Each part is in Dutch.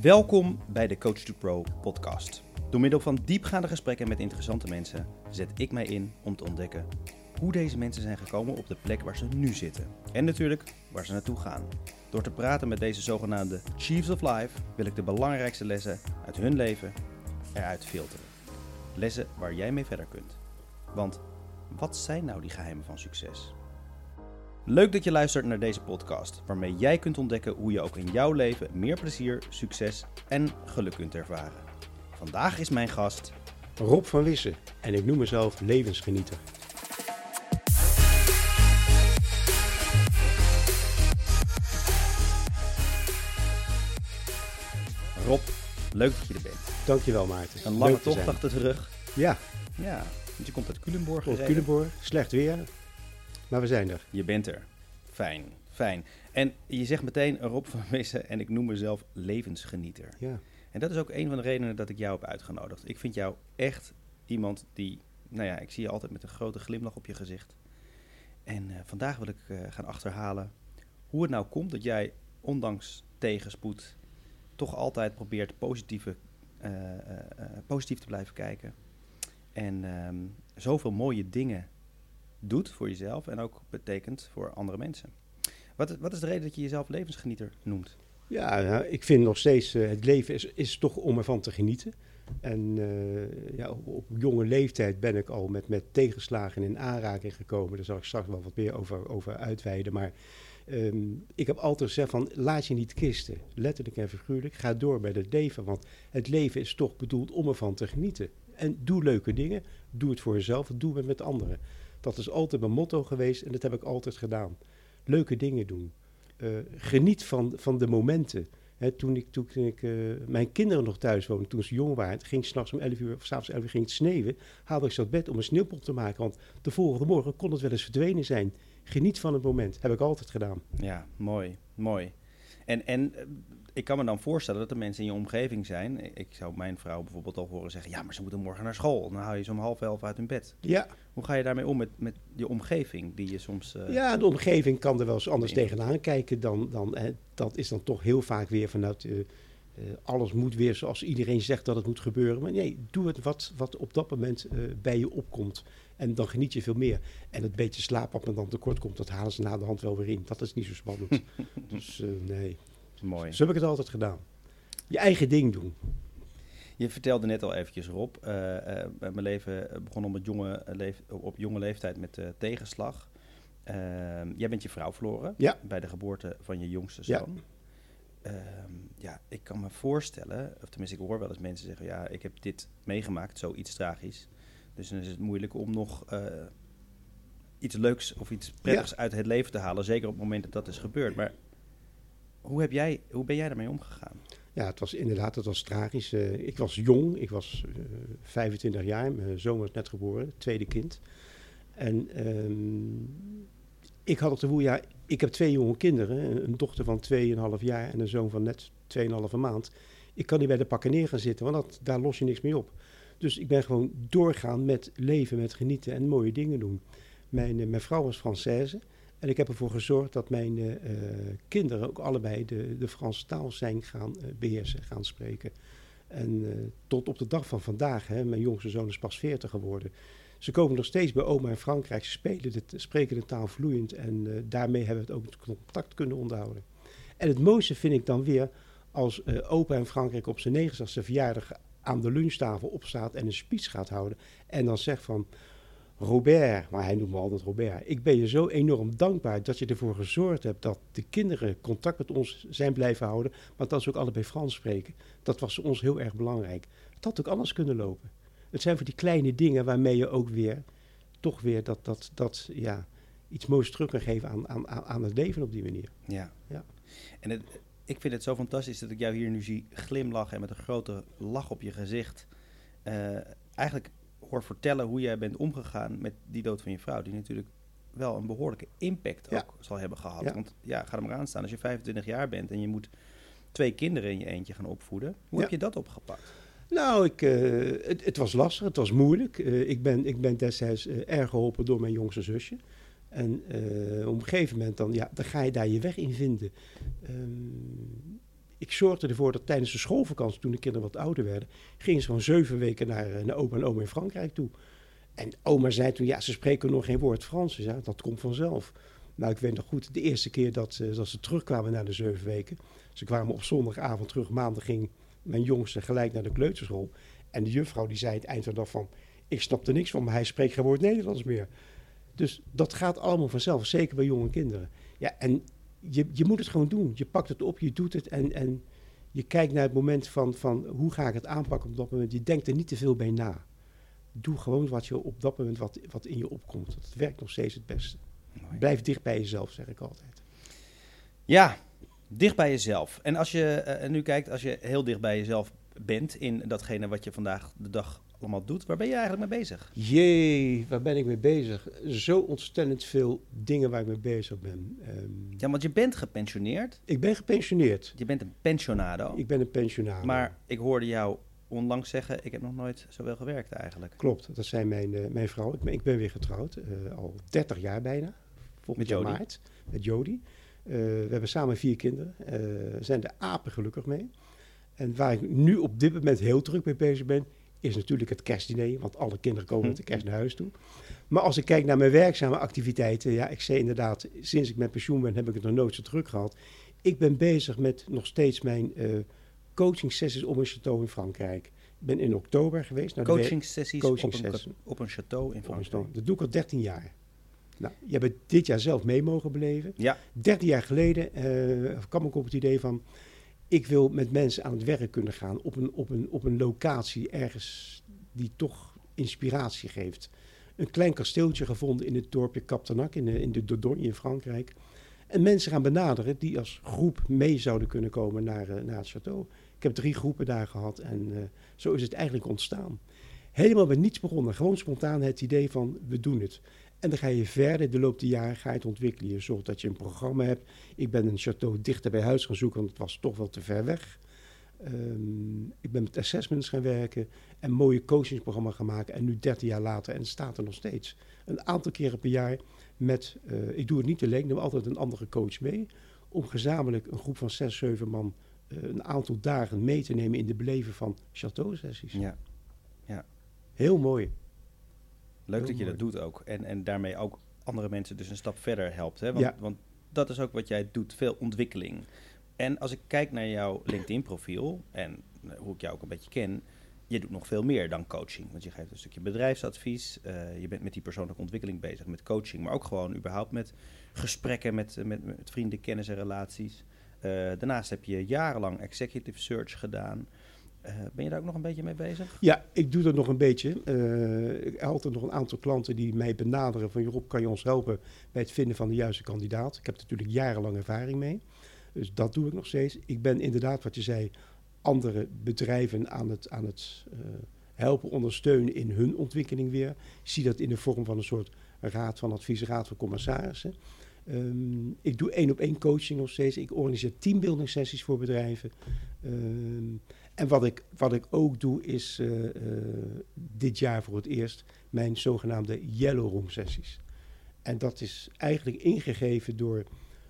Welkom bij de Coach to Pro podcast. Door middel van diepgaande gesprekken met interessante mensen zet ik mij in om te ontdekken hoe deze mensen zijn gekomen op de plek waar ze nu zitten. En natuurlijk waar ze naartoe gaan. Door te praten met deze zogenaamde Chiefs of Life wil ik de belangrijkste lessen uit hun leven eruit filteren. Lessen waar jij mee verder kunt. Want wat zijn nou die geheimen van succes? Leuk dat je luistert naar deze podcast, waarmee jij kunt ontdekken hoe je ook in jouw leven meer plezier, succes en geluk kunt ervaren. Vandaag is mijn gast Rob van Wissen en ik noem mezelf levensgenieter. Rob. Leuk dat je er bent. Dankjewel Maarten. Een lange tocht achter de rug. Ja, Ja, want je komt uit Culemborg. Culemborg, slecht weer, maar we zijn er. Je bent er. Fijn, fijn. En je zegt meteen Rob van Wissen en ik noem mezelf levensgenieter. Ja, En dat is ook een van de redenen dat ik jou heb uitgenodigd. Ik vind jou echt iemand die, nou ja, ik zie je altijd met een grote glimlach op je gezicht. En eh, vandaag wil ik eh, gaan achterhalen hoe het nou komt dat jij, ondanks tegenspoed, toch altijd probeert positieve, eh, positief te blijven kijken. En ehm, zoveel mooie dingen doet voor jezelf en ook betekent voor andere mensen. Wat, wat is de reden dat je jezelf levensgenieter noemt? ja nou, ik vind nog steeds, eh, het leven is, is toch om ervan te genieten. En eh, ja, op, jonge leeftijd ben ik al met, met tegenslagen in aanraking gekomen. Daar zal ik straks wel wat meer over, over uitweiden. Maar ehm, ik heb altijd gezegd van, laat je niet kisten. Letterlijk en figuurlijk, ga door bij het leven. Want het leven is toch bedoeld om ervan te genieten. En doe leuke dingen. Doe het voor jezelf, doe het met anderen. Dat is altijd mijn motto geweest en dat heb ik altijd gedaan. Leuke dingen doen. Eh, geniet van, van de momenten. Toen ik, toen ik eh, mijn kinderen nog thuis woonden, toen ze jong waren, ging s'nachts om 11 uur of s'avonds 11 uur ging het sneeuwen, haalde ik ze uit bed om een sneeuwpop te maken. Want de volgende morgen kon het wel eens verdwenen zijn. Geniet van het moment. Heb ik altijd gedaan. Ja, mooi, mooi. En, en eh, ik kan me dan voorstellen dat er mensen in je omgeving zijn. Ik zou mijn vrouw bijvoorbeeld al horen zeggen: Ja, maar ze moeten morgen naar school. Dan haal je ze om half elf uit hun bed. Ja, Hoe ga je daarmee om met, met je omgeving die je soms. eh, ja, de omgeving kan er wel eens anders tegenaan kijken. Dan, dan, hè, dat is dan toch heel vaak weer vanuit... eh, eh, alles moet weer zoals iedereen zegt dat het moet gebeuren. Maar nee, doe het wat, wat op dat moment bij je opkomt. En dan geniet je veel meer. En het beetje slaap wat me dan tekort komt, dat halen ze na de hand wel weer in. Dat is niet zo spannend. dus nee, Mooi. zo heb ik het altijd gedaan. Je eigen ding doen. Je vertelde net al eventjes, Rob. eh, eh, mijn leven begon op, het jonge leef- op jonge leeftijd met eh, tegenslag. Ehm, jij bent je vrouw verloren Ja. bij de geboorte van je jongste Ja. zoon. Ehm, ja, ik kan me voorstellen, of tenminste ik hoor wel eens mensen zeggen... ja, ik heb dit meegemaakt, zoiets tragisch. Dus dan is het moeilijk om nog eh, iets leuks of iets prettigs uit het leven te halen. Zeker op het moment dat dat is gebeurd. Maar hoe, heb jij, hoe ben jij daarmee omgegaan? Ja, het was inderdaad, het was tragisch. Eh, ik was jong, ik was eh, 25 jaar, mijn zoon was net geboren, tweede kind. En ehm, ik had het gevoel, ja, ik heb twee jonge kinderen, een- een dochter van 2,5 jaar en een zoon van net 2,5 maand. Ik kan niet bij de pakken neer gaan zitten, want dat, daar los je niks mee op. Dus ik ben gewoon doorgaan met leven, met genieten en mooie dingen doen. Mijn, eh, mijn vrouw was Française en ik heb ervoor gezorgd dat mijn eh, kinderen ook allebei de, de Franse taal zijn gaan eh, beheersen, gaan spreken. En eh, tot op de dag van vandaag, hè, mijn jongste zoon is pas 40 geworden. Ze komen nog steeds bij oma in Frankrijk, ze spelen de, spreken de taal vloeiend en daarmee hebben we het ook contact kunnen onderhouden. En het mooiste vind ik dan weer als opa in Frankrijk op zijn 69e verjaardag aan de lunchtafel opstaat en een speech gaat houden. En dan zegt van, Robert, maar hij noemt me altijd Robert. Ik ben je zo enorm dankbaar dat je ervoor gezorgd hebt dat de kinderen contact met ons zijn blijven houden. Maar dat ze ook allebei Frans spreken. Dat was voor ons heel erg belangrijk. Het had ook anders kunnen lopen. Het zijn voor die kleine dingen waarmee je ook weer, toch weer dat, dat, dat ja, iets moois terug kan geven aan, aan, aan aan het leven op die manier. Ja. Ja. En het, ik vind het zo fantastisch dat ik jou hier nu zie glimlachen en met een grote lach op je gezicht. eh, eigenlijk hoor vertellen hoe jij bent omgegaan met die dood van je vrouw. Die natuurlijk wel een behoorlijke impact Ja. ook zal hebben gehad. Ja. Want ja, ga er maar aan staan. Als je 25 jaar bent en je moet twee kinderen in je eentje gaan opvoeden. Hoe Ja. heb je dat opgepakt? Nou, ik, eh, het, het was lastig, het was moeilijk. Eh, ik, ben, ik ben destijds eh, erg geholpen door mijn jongste zusje. En op een gegeven moment dan, ja, dan ga je daar je weg in vinden. Ehm, Ik zorgde ervoor dat tijdens de schoolvakantie, toen de kinderen wat ouder werden, gingen ze gewoon zeven weken naar, eh, naar opa en oma in Frankrijk toe. En oma zei toen, ja, ze spreken nog geen woord Frans. Dat komt vanzelf. Nou, ik weet nog goed, de eerste keer dat, uh, dat ze terugkwamen na de zeven weken. Ze kwamen op zondagavond terug, maandag ging mijn jongste gelijk naar de kleuterschool. En de juffrouw die zei het eind van de dag van, ik snap er niks van, maar hij spreekt geen woord Nederlands meer. Dus dat gaat allemaal vanzelf, zeker bij jonge kinderen. Ja, en je, je moet het gewoon doen. Je pakt het op, je doet het en, en je kijkt naar het moment van, van hoe ga ik het aanpakken op dat moment. Je denkt er niet te veel bij na. Doe gewoon wat je op dat moment wat, wat in je opkomt. Dat werkt nog steeds het beste. Mooi. Blijf dicht bij jezelf, zeg ik altijd. Ja, dicht bij jezelf. En als je uh, nu kijkt, als je heel dicht bij jezelf bent in datgene wat je vandaag de dag allemaal doet. Waar ben je eigenlijk mee bezig? Jee, waar ben ik mee bezig? Zo ontzettend veel dingen waar ik mee bezig ben. Um, ja, want je bent gepensioneerd. Ik ben gepensioneerd. Je bent een pensionado. Ik ben een pensionado. Maar ik hoorde jou onlangs zeggen, ik heb nog nooit zoveel gewerkt eigenlijk. Klopt, dat zijn mijn, uh, mijn vrouw. Ik ben, ik ben weer getrouwd, uh, al 30 jaar bijna. Met? Maart, met Jody. Uh, we hebben samen vier kinderen. Zijn er apen gelukkig mee. En waar ik nu op dit moment heel druk mee bezig ben, is natuurlijk het kerstdiner, want alle kinderen komen met de kerst naar huis toe. Maar als ik kijk naar mijn werkzame activiteiten, ja, ik zei inderdaad, sinds ik met pensioen ben, heb ik het nog nooit zo druk gehad. Ik ben bezig met nog steeds mijn uh, coaching sessies op een château in Frankrijk. Ik ben in oktober geweest. Naar coaching sessies coaching op, een, op een château in Frankrijk. Dat doe ik al 13 jaar. Nou, je hebt dit jaar zelf mee mogen beleven. Ja. 13 jaar geleden uh, kwam ik op het idee van ik wil met mensen aan het werk kunnen gaan op een, op een, op een locatie ergens die toch inspiratie geeft. Een klein kasteeltje gevonden in het dorpje Captenac in de, in de Dordogne in Frankrijk. En mensen gaan benaderen die als groep mee zouden kunnen komen naar, uh, naar het château. Ik heb drie groepen daar gehad en uh, zo is het eigenlijk ontstaan. Helemaal met niets begonnen, gewoon spontaan het idee van we doen het. En dan ga je verder, de loop der jaren ga je het ontwikkelen. Je zorgt dat je een programma hebt. Ik ben een château dichter bij huis gaan zoeken, want het was toch wel te ver weg. Um, ik ben met assessments gaan werken en mooie coachingsprogramma gaan maken. En nu 13 jaar later, en het staat er nog steeds, een aantal keren per jaar met, uh, ik doe het niet alleen, ik neem altijd een andere coach mee. Om gezamenlijk een groep van 6, 7 man uh, een aantal dagen mee te nemen in de beleven van château-sessies. Ja. ja. Heel mooi. Leuk dat je dat doet ook. En, en daarmee ook andere mensen dus een stap verder helpt. Hè? Want, Ja. want dat is ook wat jij doet, veel ontwikkeling. En als ik kijk naar jouw LinkedIn-profiel en eh, hoe ik jou ook een beetje ken, je doet nog veel meer dan coaching. Want je geeft een stukje bedrijfsadvies, eh, je bent met die persoonlijke ontwikkeling bezig, met coaching, maar ook gewoon überhaupt met gesprekken met, met, met vrienden, kennis en relaties. Eh, daarnaast heb je jarenlang executive search gedaan. Eh, ben je daar ook nog een beetje mee bezig? Ja, ik doe dat nog een beetje. Eh, ik heb nog een aantal klanten die mij benaderen van... Rob, kan je ons helpen bij het vinden van de juiste kandidaat? Ik heb natuurlijk jarenlang ervaring mee. Dus dat doe ik nog steeds. Ik ben inderdaad, wat je zei, andere bedrijven aan het, aan het uh, helpen, ondersteunen in hun ontwikkeling weer. Ik zie dat in de vorm van een soort raad van advies, raad van commissarissen. Um, ik doe één op één coaching nog steeds. Ik organiseer teambuilding sessies voor bedrijven. Um, en wat ik, wat ik ook doe is uh, uh, dit jaar voor het eerst mijn zogenaamde Yellow Room sessies. En dat is eigenlijk ingegeven door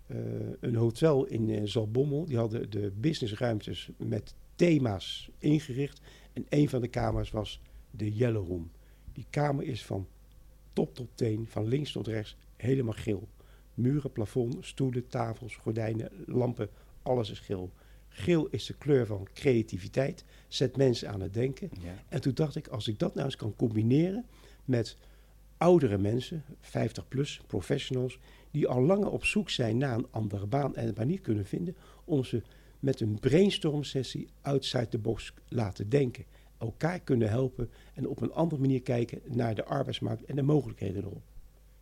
uh, een hotel in Zalbommel. Die hadden de businessruimtes met thema's ingericht. En een van de kamers was de Yellow Room. Die kamer is van top tot teen, van links tot rechts, helemaal geel. Muren, plafond, stoelen, tafels, gordijnen, lampen, alles is geel. Geel is de kleur van creativiteit, zet mensen aan het denken. Ja. En toen dacht ik, als ik dat nou eens kan combineren met oudere mensen, 50 plus, professionals, die al langer op zoek zijn naar een andere baan en het maar niet kunnen vinden, om ze met een brainstorm sessie outside the box laten denken. Elkaar kunnen helpen en op een andere manier kijken naar de arbeidsmarkt en de mogelijkheden erop.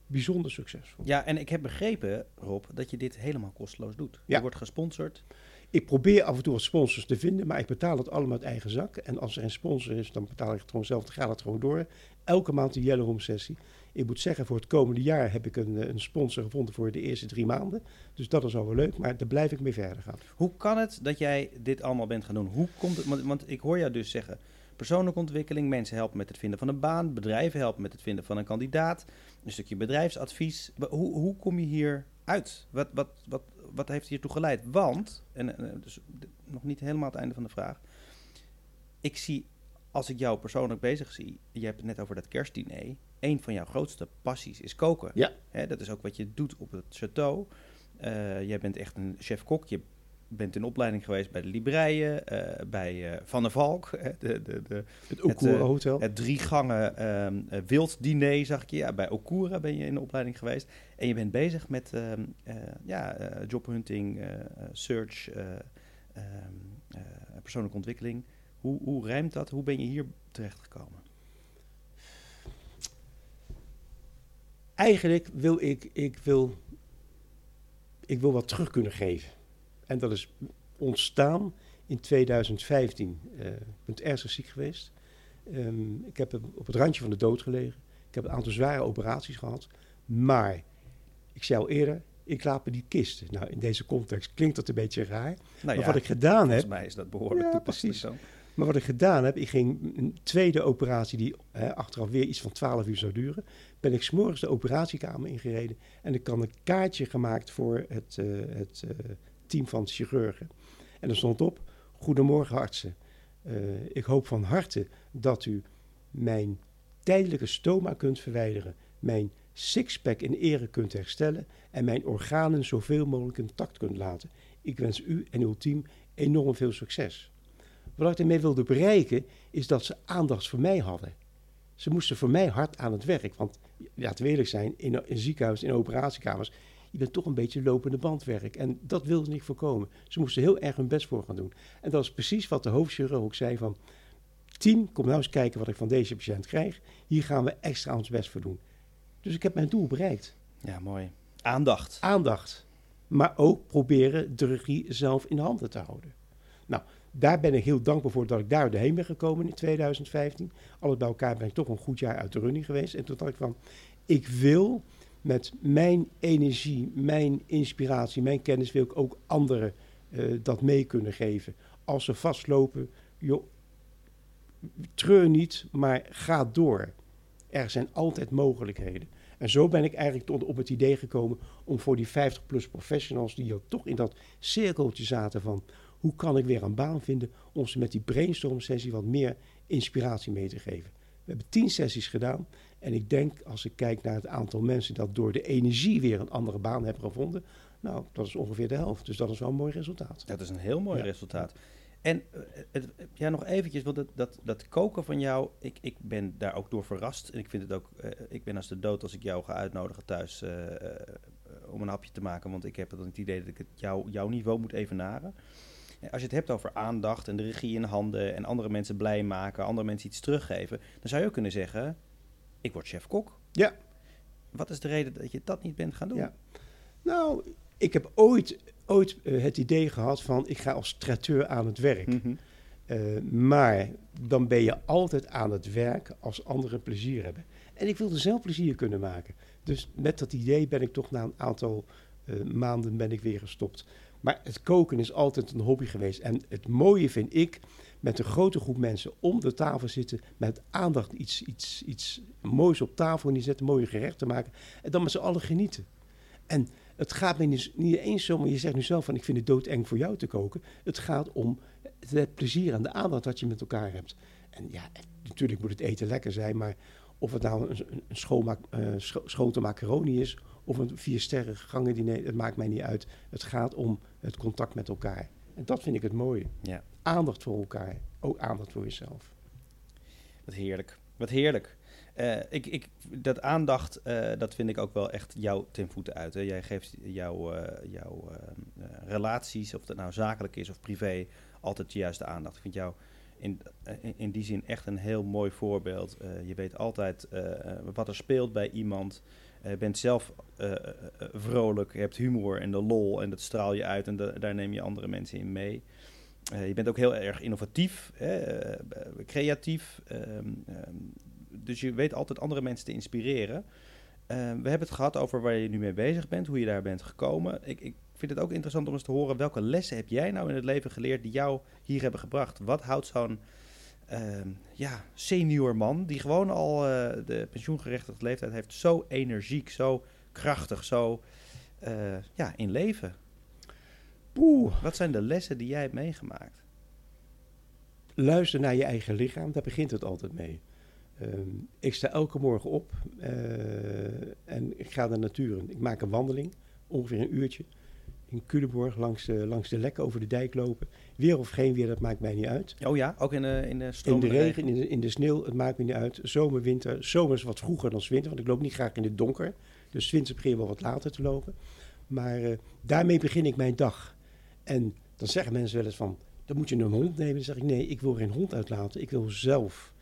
Bijzonder succesvol. Ja, en ik heb begrepen, Rob, dat je dit helemaal kosteloos doet. Ja. Je wordt gesponsord. Ik probeer af en toe wat sponsors te vinden, maar ik betaal het allemaal uit eigen zak. En als er een sponsor is, dan betaal ik het gewoon zelf, dan gaat het gewoon door. Elke maand een Yellow Room sessie. Ik moet zeggen, voor het komende jaar heb ik een, een sponsor gevonden voor de eerste drie maanden. Dus dat is al wel leuk, maar daar blijf ik mee verder gaan. Hoe kan het dat jij dit allemaal bent gaan doen? Hoe komt het? Want, want ik hoor jou dus zeggen, persoonlijke ontwikkeling, mensen helpen met het vinden van een baan, bedrijven helpen met het vinden van een kandidaat, een stukje bedrijfsadvies. Hoe, hoe kom je hier uit? Wat, wat, wat, wat heeft hiertoe geleid? Want, en, en dus, nog niet helemaal het einde van de vraag. Ik zie, als ik jou persoonlijk bezig zie, je hebt het net over dat kerstdiner. Een van jouw grootste passies is koken. Ja. Hè, dat is ook wat je doet op het château. Eh, jij bent echt een chef-kok. Je bent in opleiding geweest bij de Libreien, eh, bij eh, Van der Valk, hè, de, de, de, Het Okura eh, Hotel. het drie gangen ehm eh, wilddiner, zag ik je. Ja, bij Okura ben je in de opleiding geweest. En je bent bezig met ehm, eh, ja, jobhunting, search, eh, ehm, eh, persoonlijke ontwikkeling. Hoe, hoe rijmt dat? Hoe ben je hier terechtgekomen? Eigenlijk wil ik, ik wil, ik wil wat terug kunnen geven. En dat is ontstaan in 2015. Eh, ik ben ernstig ziek geweest. Ehm, ik heb op het randje van de dood gelegen. Ik heb een aantal zware operaties gehad. Maar, ik zei al eerder, ik me die kisten. Nou, in deze context klinkt dat een beetje raar. Nou maar ja, wat ik gedaan volgens heb, mij is dat behoorlijk Ja, toepasselijk precies. zo. maar wat ik gedaan heb, ik ging een tweede operatie die hè, achteraf weer iets van 12 uur zou duren. Ben ik s'morgens de operatiekamer ingereden en ik had een kaartje gemaakt voor het, eh, het eh, team van chirurgen. En er stond op, goedemorgen artsen. Eh, ik hoop van harte dat u mijn tijdelijke stoma kunt verwijderen, mijn sixpack in ere kunt herstellen en mijn organen zoveel mogelijk intact kunt laten. Ik wens u en uw team enorm veel succes. Wat ik ermee wilde bereiken, is dat ze aandacht voor mij hadden. Ze moesten voor mij hard aan het werk. Want laten we eerlijk zijn, in een ziekenhuis, in operatiekamers, je bent toch een beetje lopende bandwerk. En dat wilde ik voorkomen. Ze moesten heel erg hun best voor gaan doen. En dat is precies wat de hoofdchirurg ook zei van... Team, kom nou eens kijken wat ik van deze patiënt krijg. Hier gaan we extra ons best voor doen. Dus ik heb mijn doel bereikt. Ja, mooi. Aandacht. Aandacht. Maar ook proberen de regie zelf in handen te houden. Nou, daar ben ik heel dankbaar voor dat ik daar doorheen ben gekomen in 2015. Alles bij elkaar ben ik toch een goed jaar uit de running geweest. En toen dacht ik van, ik wil met mijn energie, mijn inspiratie, mijn kennis, wil ik ook anderen eh, dat mee kunnen geven. Als ze vastlopen, joh, treur niet, maar ga door. Er zijn altijd mogelijkheden. En zo ben ik eigenlijk tot op het idee gekomen om voor die 50-plus professionals die ook toch in dat cirkeltje zaten van hoe kan ik weer een baan vinden, om ze met die brainstorm sessie wat meer inspiratie mee te geven. We hebben tien sessies gedaan en ik denk als ik kijk naar het aantal mensen dat door de energie weer een andere baan hebben gevonden, nou dat is ongeveer de helft. Dus dat is wel een mooi resultaat. Dat is een heel mooi Ja. resultaat. En eh, het, ja, nog eventjes, want dat, dat, dat koken van jou, ik, ik ben daar ook door verrast. En ik vind het ook, eh, ik ben als de dood als ik jou ga uitnodigen thuis eh, eh, om een hapje te maken. Want ik heb dan het idee dat ik het jou, jouw niveau moet evenaren. Eh, Als je het hebt over aandacht en de regie in handen en andere mensen blij maken, andere mensen iets teruggeven, dan zou je ook kunnen zeggen, ik word chef-kok. Ja. Wat is de reden dat je dat niet bent gaan doen? Ja. Nou, ik heb ooit, ooit eh, het idee gehad van ik ga als traiteur aan het werk. Eh, maar dan ben je altijd aan het werk als anderen plezier hebben. En ik wilde zelf plezier kunnen maken. Dus met dat idee ben ik toch na een aantal eh, maanden ben ik weer gestopt. Maar het koken is altijd een hobby geweest. En het mooie vind ik, met een grote groep mensen om de tafel zitten, met aandacht iets, iets, iets moois op tafel neerzetten, mooie gerechten maken. En dan met z'n allen genieten. En het gaat me niet, niet eens zo, maar je zegt nu zelf van ik vind het doodeng voor jou te koken. Het gaat om het plezier en de aandacht dat je met elkaar hebt. En ja, natuurlijk moet het eten lekker zijn, maar of het nou een, een, schoonmaak, eh, macaroni is of een vier sterren gangen diner, het maakt mij niet uit. Het gaat om het contact met elkaar. En dat vind ik het mooie. Ja. Aandacht voor elkaar, ook aandacht voor jezelf. Wat heerlijk. Wat heerlijk. Eh, ik, ik, dat aandacht, eh, dat vind ik ook wel echt jou ten voeten uit. Hè. Jij geeft jouw, eh, jouw relaties, of dat nou zakelijk is of privé, altijd de juiste aandacht. Ik vind jou in, in, die zin echt een heel mooi voorbeeld. Je weet altijd wat er speelt bij iemand. Eh, Je bent zelf eh, eh, vrolijk, je hebt humor en de lol en dat straal je uit en da- daar neem je andere mensen in mee. Je bent ook heel erg innovatief, hè, creatief. ehm, ehm, dus je weet altijd andere mensen te inspireren. We hebben het gehad over waar je nu mee bezig bent, hoe je daar bent gekomen. Ik, ik vind het ook interessant om eens te horen welke lessen heb jij nou in het leven geleerd die jou hier hebben gebracht. Wat houdt zo'n ja, senior man, die gewoon al eh, de pensioengerechtigde leeftijd heeft, zo energiek, zo krachtig, zo eh, ja, in leven? Poeh, Wat zijn de lessen die jij hebt meegemaakt? luister naar je eigen lichaam, daar begint het altijd mee. Ehm, ik sta elke morgen op eh, en ik ga naar de natuur. Ik maak een wandeling, ongeveer een uurtje. In Culemborg langs de, langs de lekken over de dijk lopen. Weer of geen weer, dat maakt mij niet uit. Oh ja, ook in de, in de In de regen, in de, in de sneeuw, het maakt me niet uit. Zomer, winter. Zomer is wat vroeger dan winter, want ik loop niet graag in het donker. Dus 's winters begin je wel wat later te lopen. Maar eh, daarmee begin ik mijn dag. En dan zeggen mensen wel eens van, dan moet je een hond nemen. Dan zeg ik, nee, ik wil geen hond uitlaten. Ik wil zelf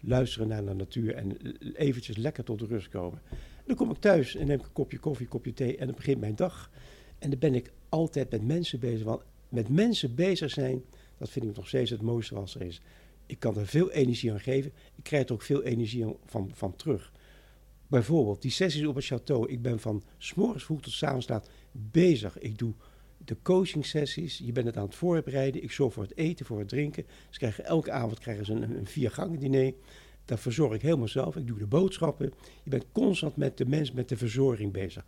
luisteren naar de natuur en eh, eventjes lekker tot de rust komen. Dan kom ik thuis en neem ik een kopje koffie, een kopje thee en dan begint mijn dag. En dan ben ik altijd met mensen bezig. Want met mensen bezig zijn, dat vind ik nog steeds het mooiste wat er is. Ik kan er veel energie aan geven. Ik krijg er ook veel energie van, van terug. Bijvoorbeeld die sessies op het château. Ik ben van s morgens vroeg tot s avonds laat bezig. Ik doe de coaching sessies. Je bent het aan het voorbereiden. Ik zorg voor het eten, voor het drinken. Krijgen elke avond krijgen ze een, een viergangen diner. Dat verzorg ik helemaal zelf. Ik doe de boodschappen. Je bent constant met de mens, met de verzorging bezig.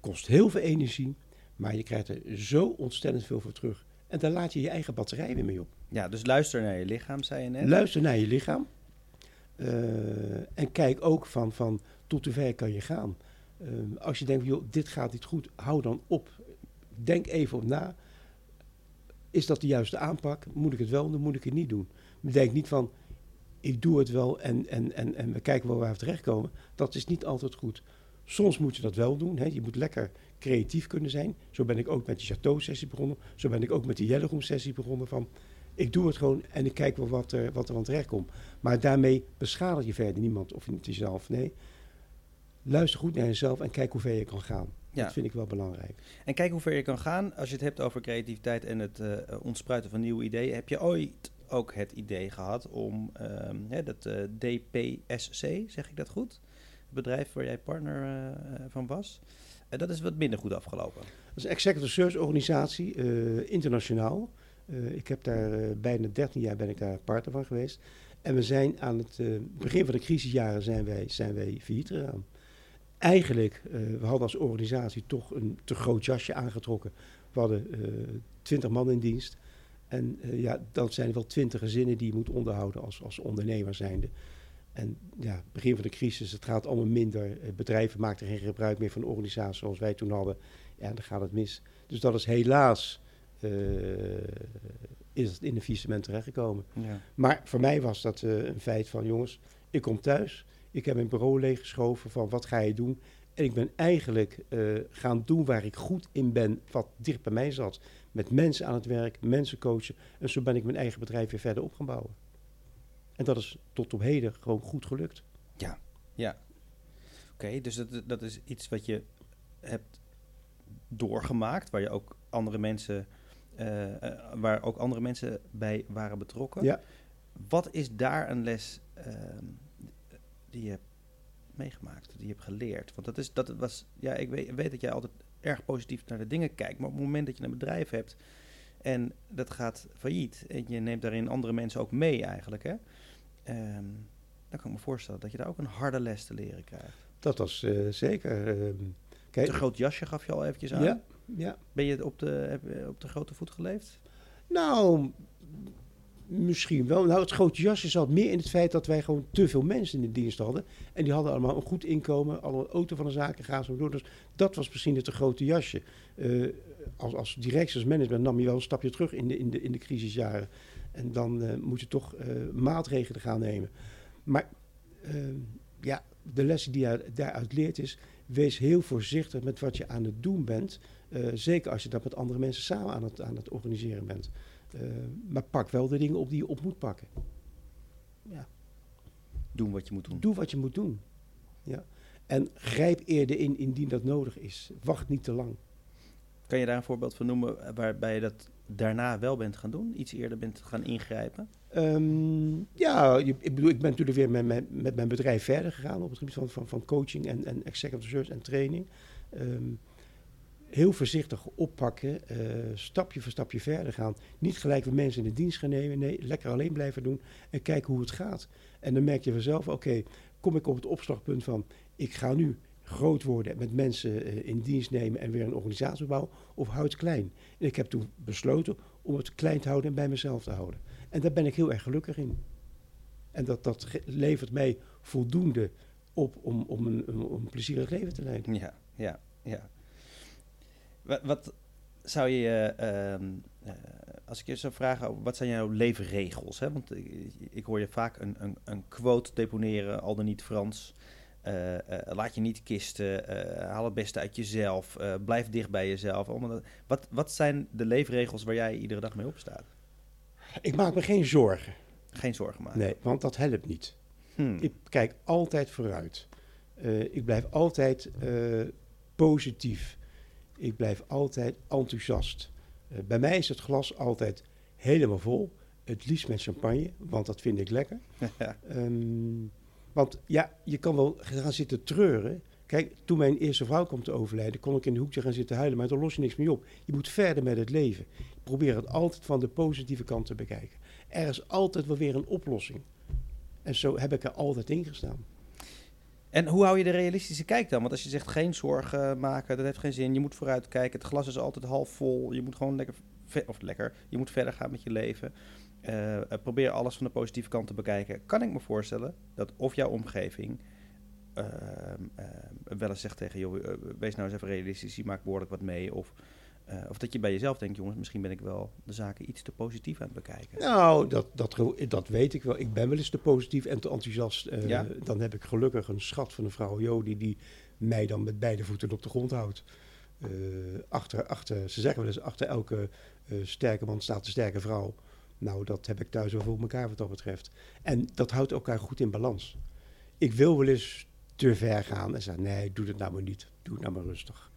Kost heel veel energie, maar je krijgt er zo ontzettend veel voor terug. En daar laat je je eigen batterij weer mee op. Ja, dus luister naar je lichaam, zei je net. Luister naar je lichaam. Eh, en kijk ook van, van tot hoe ver kan je gaan. Eh, als je denkt, joh, dit gaat niet goed, hou dan op. Denk even op na. Is dat de juiste aanpak? Moet ik het wel doen, moet ik het niet doen? Maar denk niet van, ik doe het wel en, en, en, en we kijken wel waar we terechtkomen. Dat is niet altijd goed. Soms moet je dat wel doen. Hè. Je moet lekker creatief kunnen zijn. Zo ben ik ook met die Chateau-sessie begonnen. Zo ben ik ook met die Jelleroom-sessie begonnen. Van, ik doe het gewoon en ik kijk wel wat er, wat er aan terecht komt. Maar daarmee beschadig je verder niemand of niet jezelf. Nee, luister goed naar jezelf en kijk hoe ver je kan gaan. Ja. Dat vind ik wel belangrijk. En kijk hoe ver je kan gaan. Als je het hebt over creativiteit en het eh, ontspruiten van nieuwe ideeën, heb je ooit ook het idee gehad om ehm, hè, dat eh, DPSC, zeg ik dat goed? Bedrijf waar jij partner eh, van was. Eh, dat is wat minder goed afgelopen. Dat is een executive search organisatie, eh, internationaal. Eh, ik heb daar eh, bijna 13 jaar ben ik daar partner van geweest. En we zijn aan het eh, begin van de crisisjaren zijn wij, zijn wij failliet gegaan. Eigenlijk, eh, we hadden als organisatie toch een te groot jasje aangetrokken. We hadden eh 20 man in dienst. En eh, ja, dat zijn wel 20 gezinnen die je moet onderhouden als, als ondernemer zijnde. En ja, begin van de crisis, het gaat allemaal minder. Eh, Bedrijven maakten geen gebruik meer van een organisatie zoals wij toen hadden. Ja, dan gaat het mis. Dus dat is helaas eh, is het in de faillissement terechtgekomen. Ja. Maar voor mij was dat eh, een feit van, jongens, ik kom thuis. Ik heb mijn bureau leeggeschoven van, wat ga je doen? En ik ben eigenlijk gaan doen waar ik goed in ben, wat dicht bij mij zat. Met mensen aan het werk, mensen coachen. En zo ben ik mijn eigen bedrijf weer verder op gaan bouwen. En dat is tot op heden gewoon goed gelukt. Ja. Oké, dus dat, dat is iets wat je hebt doorgemaakt, waar je ook andere mensen, eh, eh, waar ook andere mensen bij waren betrokken. Ja. Wat is daar een les ehm, die je hebt meegemaakt, die je hebt geleerd? Want dat is, dat was, ja, ik weet, weet dat jij altijd erg positief naar de dingen kijkt, maar op het moment dat je een bedrijf hebt en dat gaat failliet en je neemt daarin andere mensen ook mee eigenlijk, hè? Ehm, dan kan ik me voorstellen dat je daar ook een harde les te leren krijgt. Dat was eh, zeker. ehm, kijk, Te groot jasje gaf je al eventjes aan. ja, ja. Ben je op de, heb je op de grote voet geleefd? Nou, misschien wel. Nou, het grote jasje zat meer in het feit dat wij gewoon te veel mensen in de dienst hadden. En die hadden allemaal een goed inkomen, alle auto van de zaken, gaan zo door. Dus dat was misschien het te grote jasje. Eh, als, als management nam je wel een stapje terug in de, in de, in de crisisjaren. En dan eh, moet je toch eh, maatregelen gaan nemen. Maar eh, ja, de lessen die je daaruit leert is... wees heel voorzichtig met wat je aan het doen bent. Eh, zeker als je dat met andere mensen samen aan het, aan het organiseren bent. Maar pak wel de dingen op die je op moet pakken. Ja, Doen wat je moet doen. doe wat je moet doen. Ja. En grijp eerder in indien dat nodig is. Wacht niet te lang. Kan je daar een voorbeeld van noemen waarbij je dat daarna wel bent gaan doen? Iets eerder bent gaan ingrijpen? Ehm, ja, ik bedoel, ik ben natuurlijk weer met mijn, met mijn bedrijf verder gegaan op het gebied van, van, van coaching en, en executive search en training. Ehm, heel voorzichtig oppakken, eh, stapje voor stapje verder gaan. Niet gelijk weer mensen in de dienst gaan nemen, nee, lekker alleen blijven doen en kijken hoe het gaat. En dan merk je vanzelf, oké, kom ik op het opslagpunt van, ik ga nu groot worden, met mensen eh, in dienst nemen en weer een organisatie bouwen, of houd klein. En ik heb toen besloten om het klein te houden en bij mezelf te houden. En daar ben ik heel erg gelukkig in. En dat, dat levert mij voldoende op om, om, een, een plezierig leven te leiden. Ja, ja, ja. Wat, wat zou je, ehm, eh, als ik je zou vragen, wat zijn jouw leefregels? Hè? Want ik, ik hoor je vaak een, een, een quote deponeren, al dan niet Frans. Eh, eh, laat je niet kisten, eh, haal het beste uit jezelf, blijf dicht bij jezelf. Allemaal wat, wat zijn de leefregels waar jij iedere dag mee opstaat? Ik maak me geen zorgen. Geen zorgen maken. Nee, want dat helpt niet. Hmm. Ik kijk altijd vooruit. Ik blijf altijd positief. Ik blijf altijd enthousiast. Bij mij is het glas altijd helemaal vol. Het liefst met champagne, want dat vind ik lekker. Ja. Want ja, je kan wel gaan zitten treuren. Kijk, toen mijn eerste vrouw kwam te overlijden, kon ik in de hoekje gaan zitten huilen, maar daar los je niks mee op. Je moet verder met het leven. Probeer het altijd van de positieve kant te bekijken. Er is altijd wel weer een oplossing. En zo heb ik er altijd in gestaan. En hoe hou je de realistische kijk dan? Want als je zegt geen zorgen maken, dat heeft geen zin. Je moet vooruit kijken. Het glas is altijd half vol. Je moet gewoon lekker, of lekker, je moet verder gaan met je leven. Eh, eh, probeer alles van de positieve kant te bekijken. Kan ik me voorstellen dat of jouw omgeving ehm, wel eens zegt tegen joh, eh, wees nou eens even realistisch, je maakt behoorlijk wat mee. Of, of dat je bij jezelf denkt, jongens, misschien ben ik wel de zaken iets te positief aan het bekijken. Nou, dat, dat, dat weet ik wel. Ik ben wel eens te positief en te enthousiast. Ja. Dan heb ik gelukkig een schat van een vrouw, Jo, die, mij dan met beide voeten op de grond houdt. Achter, achter, ze zeggen wel eens, achter elke sterke man staat een sterke vrouw. Nou, dat heb ik thuis wel voor elkaar wat dat betreft. En dat houdt elkaar goed in balans. Ik wil wel eens te ver gaan en zeggen, nee, doe het nou maar niet. Doe het nou maar rustig.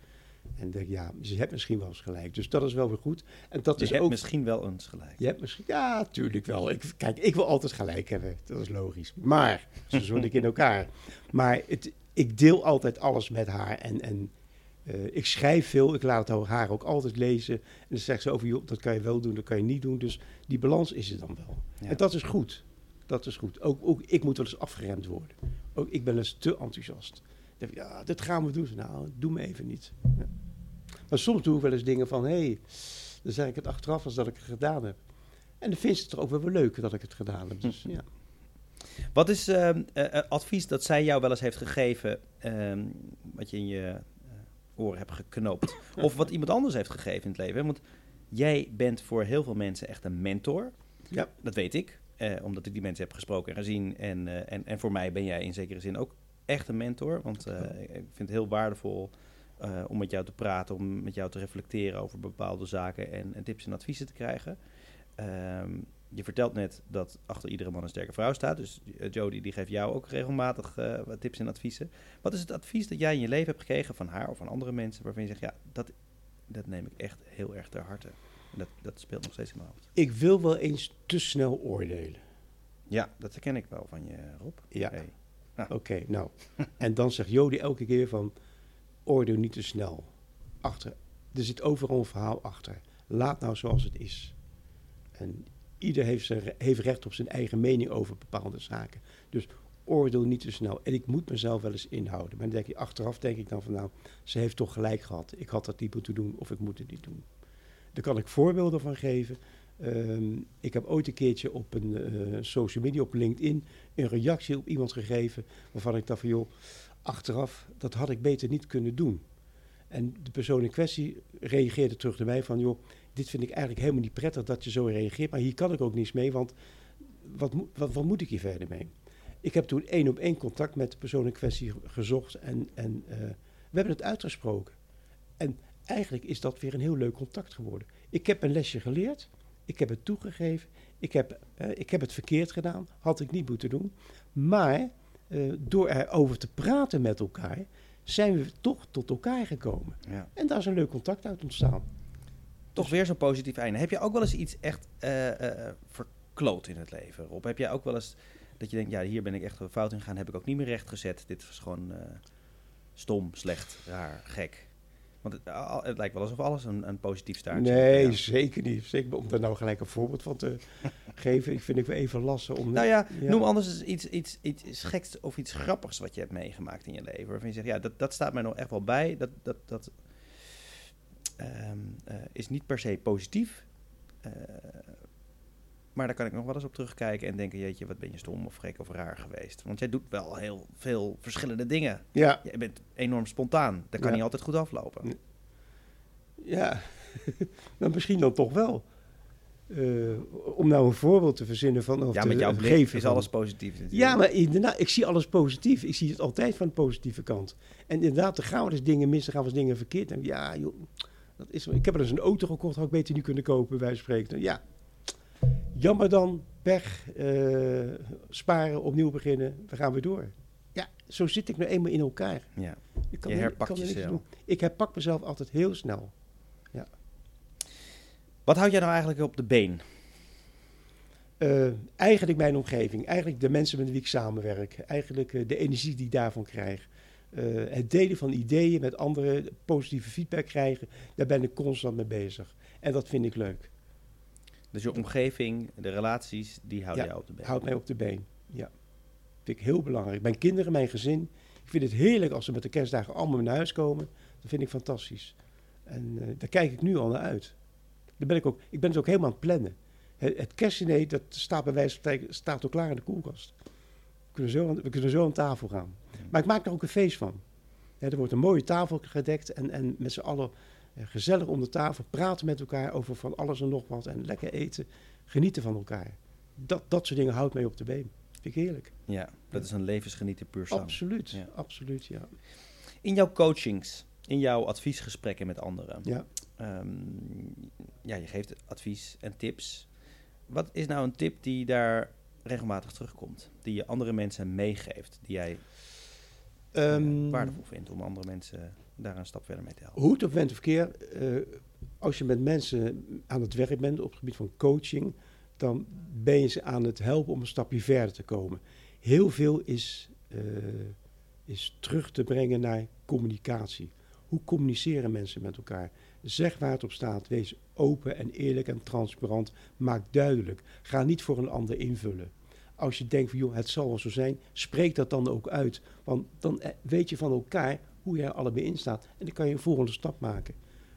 En denk, ja, ze hebt misschien wel eens gelijk. Dus dat is wel weer goed. En dat je is hebt ook misschien wel eens gelijk. je hebt misschien, ja, tuurlijk wel. Ik, kijk, ik wil altijd gelijk hebben. Dat is logisch. Maar, zo zit ik in elkaar. Maar het, ik deel altijd alles met haar. En, en eh, ik schrijf veel. Ik laat het haar ook altijd lezen. En dan zegt ze over, joh, dat kan je wel doen, dat kan je niet doen. Dus die balans is er dan wel. Ja. En dat is goed. Dat is goed. Ook, ook ik moet wel eens afgeremd worden. Ook ik ben eens te enthousiast. Dan ik, ja, dit gaan we doen. Nou, doe me even niet. Ja. Maar soms doe ik wel eens dingen van, hé, hey, dan zeg ik het achteraf als dat ik het gedaan heb. En dan vindt ze het toch ook wel leuk dat ik het gedaan heb. Dus ja. Wat is ehm, eh, eh, advies dat zij jou wel eens heeft gegeven, ehm, wat je in je oren hebt geknoopt? of wat iemand anders heeft gegeven in het leven? hè? Want jij bent voor heel veel mensen echt een mentor. Ja. Dat weet ik, eh, omdat ik die mensen heb gesproken en gezien. En, eh, en, en voor mij ben jij in zekere zin ook echt een mentor. Want eh, ik vind het heel waardevol eh, om met jou te praten, om met jou te reflecteren over bepaalde zaken en, en tips en adviezen te krijgen. Ehm, je vertelt net dat achter iedere man een sterke vrouw staat. Dus eh, Jodie die geeft jou ook regelmatig eh, wat tips en adviezen. Wat is het advies dat jij in je leven hebt gekregen van haar of van andere mensen... waarvan je zegt, ja, dat, dat neem ik echt heel erg ter harte. En dat, dat speelt nog steeds in mijn hoofd. Ik wil wel eens te snel oordelen. Ja, dat herken ik wel van je, Rob. Ja. Hey. Oké, nou. en dan zegt Jody elke keer van, oordeel niet te snel. Achter, er zit overal een verhaal achter. Laat nou zoals het is. En ieder heeft, zijn, heeft recht op zijn eigen mening over bepaalde zaken. Dus oordeel niet te snel. En ik moet mezelf wel eens inhouden. Maar dan denk je, achteraf denk ik dan van, nou, ze heeft toch gelijk gehad. Ik had dat niet moeten doen of ik moet het niet doen. Daar kan ik voorbeelden van geven. Ehm, ik heb ooit een keertje op een eh, social media, op LinkedIn, een reactie op iemand gegeven waarvan ik dacht van joh, achteraf, dat had ik beter niet kunnen doen. En de persoon in kwestie reageerde terug naar mij van joh, dit vind ik eigenlijk helemaal niet prettig dat je zo reageert, maar hier kan ik ook niets mee, want wat, moet- wat, wat moet ik hier verder mee? Ik heb toen één op één contact met de persoon in kwestie gezocht en, en eh, we hebben het uitgesproken. En eigenlijk is dat weer een heel leuk contact geworden. Ik heb een lesje geleerd, ik heb het toegegeven, ik heb, eh, ik heb het verkeerd gedaan, had ik niet moeten doen. Maar eh, door erover te praten met elkaar, zijn we toch tot elkaar gekomen. Ja. En daar is een leuk contact uit ontstaan. Toch weer zo'n positief einde. Heb je ook wel eens iets echt eh, eh, verkloot in het leven, Rob? Heb jij ook wel eens dat je denkt, ja, hier ben ik echt fout in gegaan, heb ik ook niet meer recht gezet. Dit was gewoon eh, stom, slecht, raar, gek. Want het, lijkt wel alsof alles een, een positief staartje Nee. Ja. zeker niet. Zeker om daar nou gelijk een voorbeeld van te geven. Ik vind ik wel even lastig om... Nou ja, Ja. noem anders iets, iets, iets geks of iets grappigs wat je hebt meegemaakt in je leven. Waarvan je zegt, ja, dat, dat staat mij nog echt wel bij. Dat, dat, dat ehm, eh, is niet per se positief. Eh, maar daar kan ik nog wel eens op terugkijken en denken, jeetje, wat ben je stom of gek of raar geweest. Want jij doet wel heel veel verschillende dingen. Ja, Je bent enorm spontaan. Dat kan Ja. niet altijd goed aflopen. Ja. nou, misschien dan toch wel. Eh, om nou een voorbeeld te verzinnen van... Of Ja, met jouw geven is alles positief natuurlijk. Ja, maar inderdaad, ik zie alles positief. Ik zie het altijd van de positieve kant. En inderdaad, er gaan wel eens dingen mis, er gaan wel eens dingen verkeerd. En ja, joh, dat is, ik heb er eens een auto gekocht, had ik beter niet kunnen kopen, van spreken. Ja, jammer dan, weg, eh, sparen, opnieuw beginnen, we gaan weer door. Ja, zo zit ik nou eenmaal in elkaar. Ja. Ik kan Je er- herpakt er jezelf. Ik herpak mezelf altijd heel snel. Wat houd jij nou eigenlijk op de been? Eh, eigenlijk mijn omgeving, eigenlijk de mensen met wie ik samenwerk, eigenlijk eh, de energie die ik daarvan krijg. Eh, het delen van ideeën met anderen, positieve feedback krijgen, daar ben ik constant mee bezig. En dat vind ik leuk. Dus je omgeving, de relaties, die houden Ja, jou op de been. Houdt mij op de been. Ja. Vind ik heel belangrijk. Mijn kinderen, mijn gezin. Ik vind het heerlijk als ze met de kerstdagen allemaal naar huis komen. Dat vind ik fantastisch. En eh, daar kijk ik nu al naar uit. Daar ben ik, ook, ik ben het ook helemaal aan het plannen. Het, het kerstdiner, dat staat bij wijze van spreken, staat ook klaar in de koelkast. We kunnen zo aan, we kunnen zo aan tafel gaan. Maar ik maak er ook een feest van. Er wordt een mooie tafel gedekt en, en met z'n allen eh, gezellig om de tafel praten met elkaar over van alles en nog wat. En lekker eten, genieten van elkaar. Dat, dat soort dingen houdt mij op de been. Vind ik heerlijk. Ja, dat is een levensgenieten puur zang. Absoluut, Ja. absoluut, ja. In jouw coachings, in jouw adviesgesprekken met anderen. ja. ehm, ja, je geeft advies en tips. Wat is nou een tip die daar regelmatig terugkomt? Die je andere mensen meegeeft? Die jij eh, Ehm, waardevol vindt om andere mensen daar een stap verder mee te helpen? Hoe het ook went of keer, eh, als je met mensen aan het werk bent op het gebied van coaching, dan ben je ze aan het helpen om een stapje verder te komen. Heel veel is, eh, is terug te brengen naar communicatie. Hoe communiceren mensen met elkaar? Zeg waar het op staat. Wees open en eerlijk en transparant. Maak duidelijk. Ga niet voor een ander invullen. Als je denkt van joh, het zal wel zo zijn, spreek dat dan ook uit. Want dan eh, weet je van elkaar hoe er allebei in staat. En dan kan je een volgende stap maken.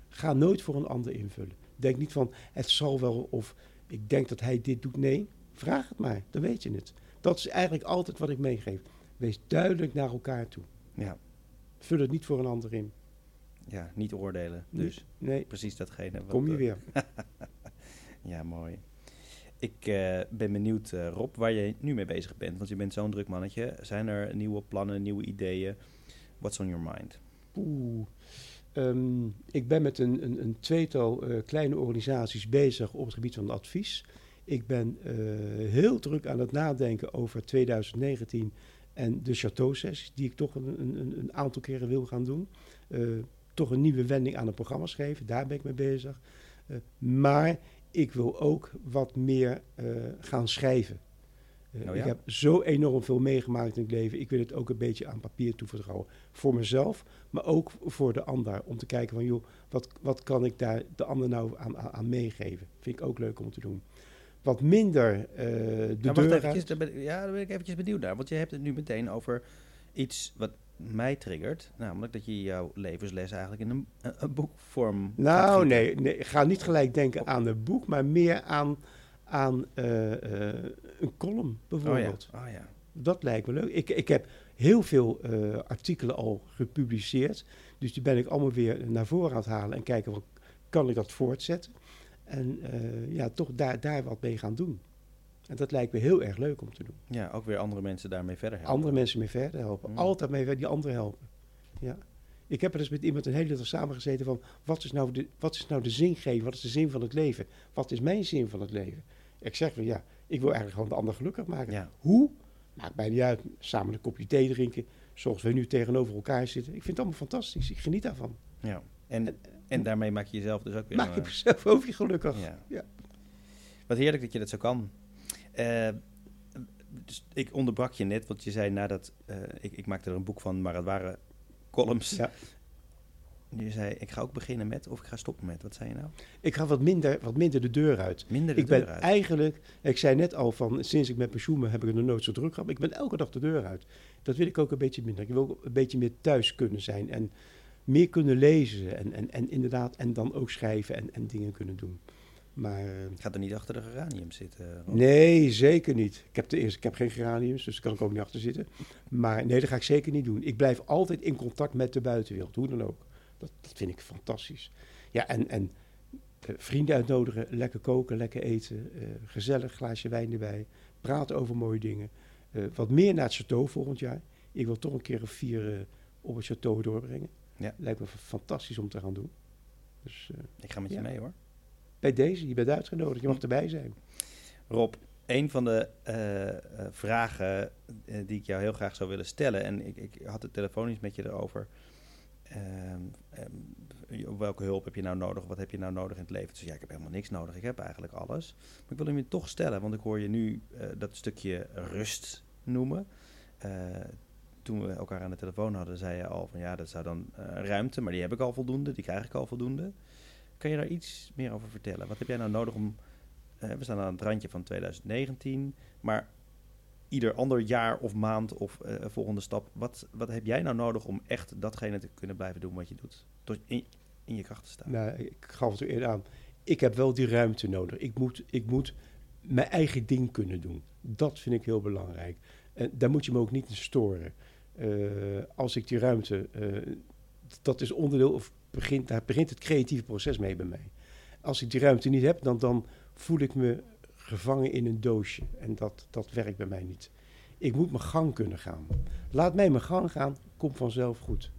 Ga nooit voor een ander invullen. Denk niet van het zal wel of ik denk dat hij dit doet. Nee, vraag het maar. Dan weet je het. Dat is eigenlijk altijd wat ik meegeef. Wees duidelijk naar elkaar toe. Ja, Vul het niet voor een ander in. Ja, niet oordelen. Dus Nee, precies datgene. wat, kom je eh, weer. Ja, mooi. Ik eh, ben benieuwd, eh, Rob, waar je nu mee bezig bent. Want je bent zo'n druk mannetje. Zijn er nieuwe plannen, nieuwe ideeën? What's on your mind? Oeh. Ehm, ik ben met een, een, een tweetal kleine organisaties bezig op het gebied van advies. Ik ben heel druk aan het nadenken over 2019 en de Chateau-sessies, die ik toch een, een, een aantal keren wil gaan doen. Toch een nieuwe wending aan het programma geven, daar ben ik mee bezig. Eh, maar ik wil ook wat meer eh, gaan schrijven. Eh, ja? Ik heb zo enorm veel meegemaakt in het leven. Ik wil het ook een beetje aan papier toevertrouwen. Voor mezelf, maar ook voor de ander. Om te kijken van, joh, wat, wat kan ik daar de ander nou aan, aan, aan meegeven? Vind ik ook leuk om te doen. Wat minder de Nou, deur eventjes, daar ben, ja, daar ben ik eventjes benieuwd naar. Want je hebt het nu meteen over iets wat mij triggert. Namelijk dat je jouw levensles eigenlijk in een, een, een boekvorm Nou, nee, nee, ga niet gelijk denken aan het boek, maar meer aan, aan eh, eh, een column Oh ja, bijvoorbeeld. oh ja. Dat lijkt me leuk. Ik, ik heb heel veel eh, artikelen al gepubliceerd. Dus die ben ik allemaal weer naar voren aan het halen en kijken, wat, kan ik dat voortzetten? En ja, toch daar, daar wat mee gaan doen. En dat lijkt me heel erg leuk om te doen. Ja, ook weer andere mensen daarmee verder helpen. Andere mensen mee verder helpen. Mm. Altijd mee die anderen helpen. Ja. Ik heb er eens met iemand een hele dag samengezeten van... Wat is, nou de, wat is nou de zingeving? Wat is de zin van het leven? Wat is mijn zin van het leven? Ik zeg van ja, ik wil eigenlijk gewoon de ander gelukkig maken. Ja. Hoe? Maakt mij niet uit. Samen een kopje thee drinken. Zoals we nu tegenover elkaar zitten. Ik vind het allemaal fantastisch. Ik geniet daarvan. Ja. En, en daarmee maak je jezelf dus ook weer... Maak je een, jezelf ook weer gelukkig. Ja. Ja. Wat heerlijk dat je dat zo kan. Eh, dus ik onderbrak je net, want je zei nadat... eh ik, ik maakte er een boek van, maar het waren columns. Ja. Je zei, ik ga ook beginnen met of ik ga stoppen met. Wat zei je nou? Ik ga wat minder, wat minder de deur uit. Minder de ik deur ben uit. eigenlijk, ik zei net al van sinds ik met pensioen ben, heb ik er nooit zo druk gehad. Ik ben elke dag de deur uit. Dat wil ik ook een beetje minder. Ik wil ook een beetje meer thuis kunnen zijn en meer kunnen lezen en, en, en inderdaad en dan ook schrijven en, en dingen kunnen doen. Maar eh, Ik ga er niet achter de geranium zitten. Rob. nee, zeker niet. Ik heb, de eerste, ik heb geen geraniums, dus daar kan ik ook niet achter zitten. Maar nee, dat ga ik zeker niet doen. Ik blijf altijd in contact met de buitenwereld, hoe dan ook. Dat, dat vind ik fantastisch. Ja, en, en eh, vrienden uitnodigen, lekker koken, lekker eten, eh, gezellig glaasje wijn erbij, praten over mooie dingen. Eh, wat meer naar het château volgend jaar. Ik wil toch een keer of vier eh, op het château doorbrengen. Ja. Lijkt me fantastisch om te gaan doen. Dus eh, Ik ga met je Ja. mee hoor. Bij deze, je bent uitgenodigd, je mag erbij zijn. Rob, een van de eh, eh, vragen eh, die ik jou heel graag zou willen stellen, en ik, ik had het telefonisch met je erover. ehm, ehm, welke hulp heb je nou nodig? Wat heb je nou nodig in het leven? Dus ja, ik heb helemaal niks nodig. Ik heb eigenlijk alles. Maar ik wil hem je toch stellen, want ik hoor je nu dat stukje rust noemen. Toen we elkaar aan de telefoon hadden, zei je al van ja, dat zou dan eh, ruimte, maar die heb ik al voldoende, die krijg ik al voldoende. Kan je daar iets meer over vertellen? Wat heb jij nou nodig om we staan aan het randje van 2019, maar ieder ander jaar of maand of eh, volgende stap, wat, wat heb jij nou nodig om echt datgene te kunnen blijven doen wat je doet? Tot in, in je kracht te staan. Nou, ik gaf het er eerder aan. Ik heb wel die ruimte nodig. Ik moet, ik moet mijn eigen ding kunnen doen. Dat vind ik heel belangrijk. En daar moet je me ook niet in storen. Eh, als ik die ruimte, eh, dat is onderdeel, of begint, daar begint het creatieve proces mee bij mij. Als ik die ruimte niet heb, dan, dan voel ik me gevangen in een doosje. En dat, dat werkt bij mij niet. Ik moet mijn gang kunnen gaan. Laat mij mijn gang gaan, komt vanzelf goed.